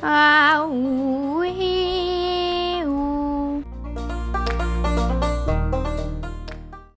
Au.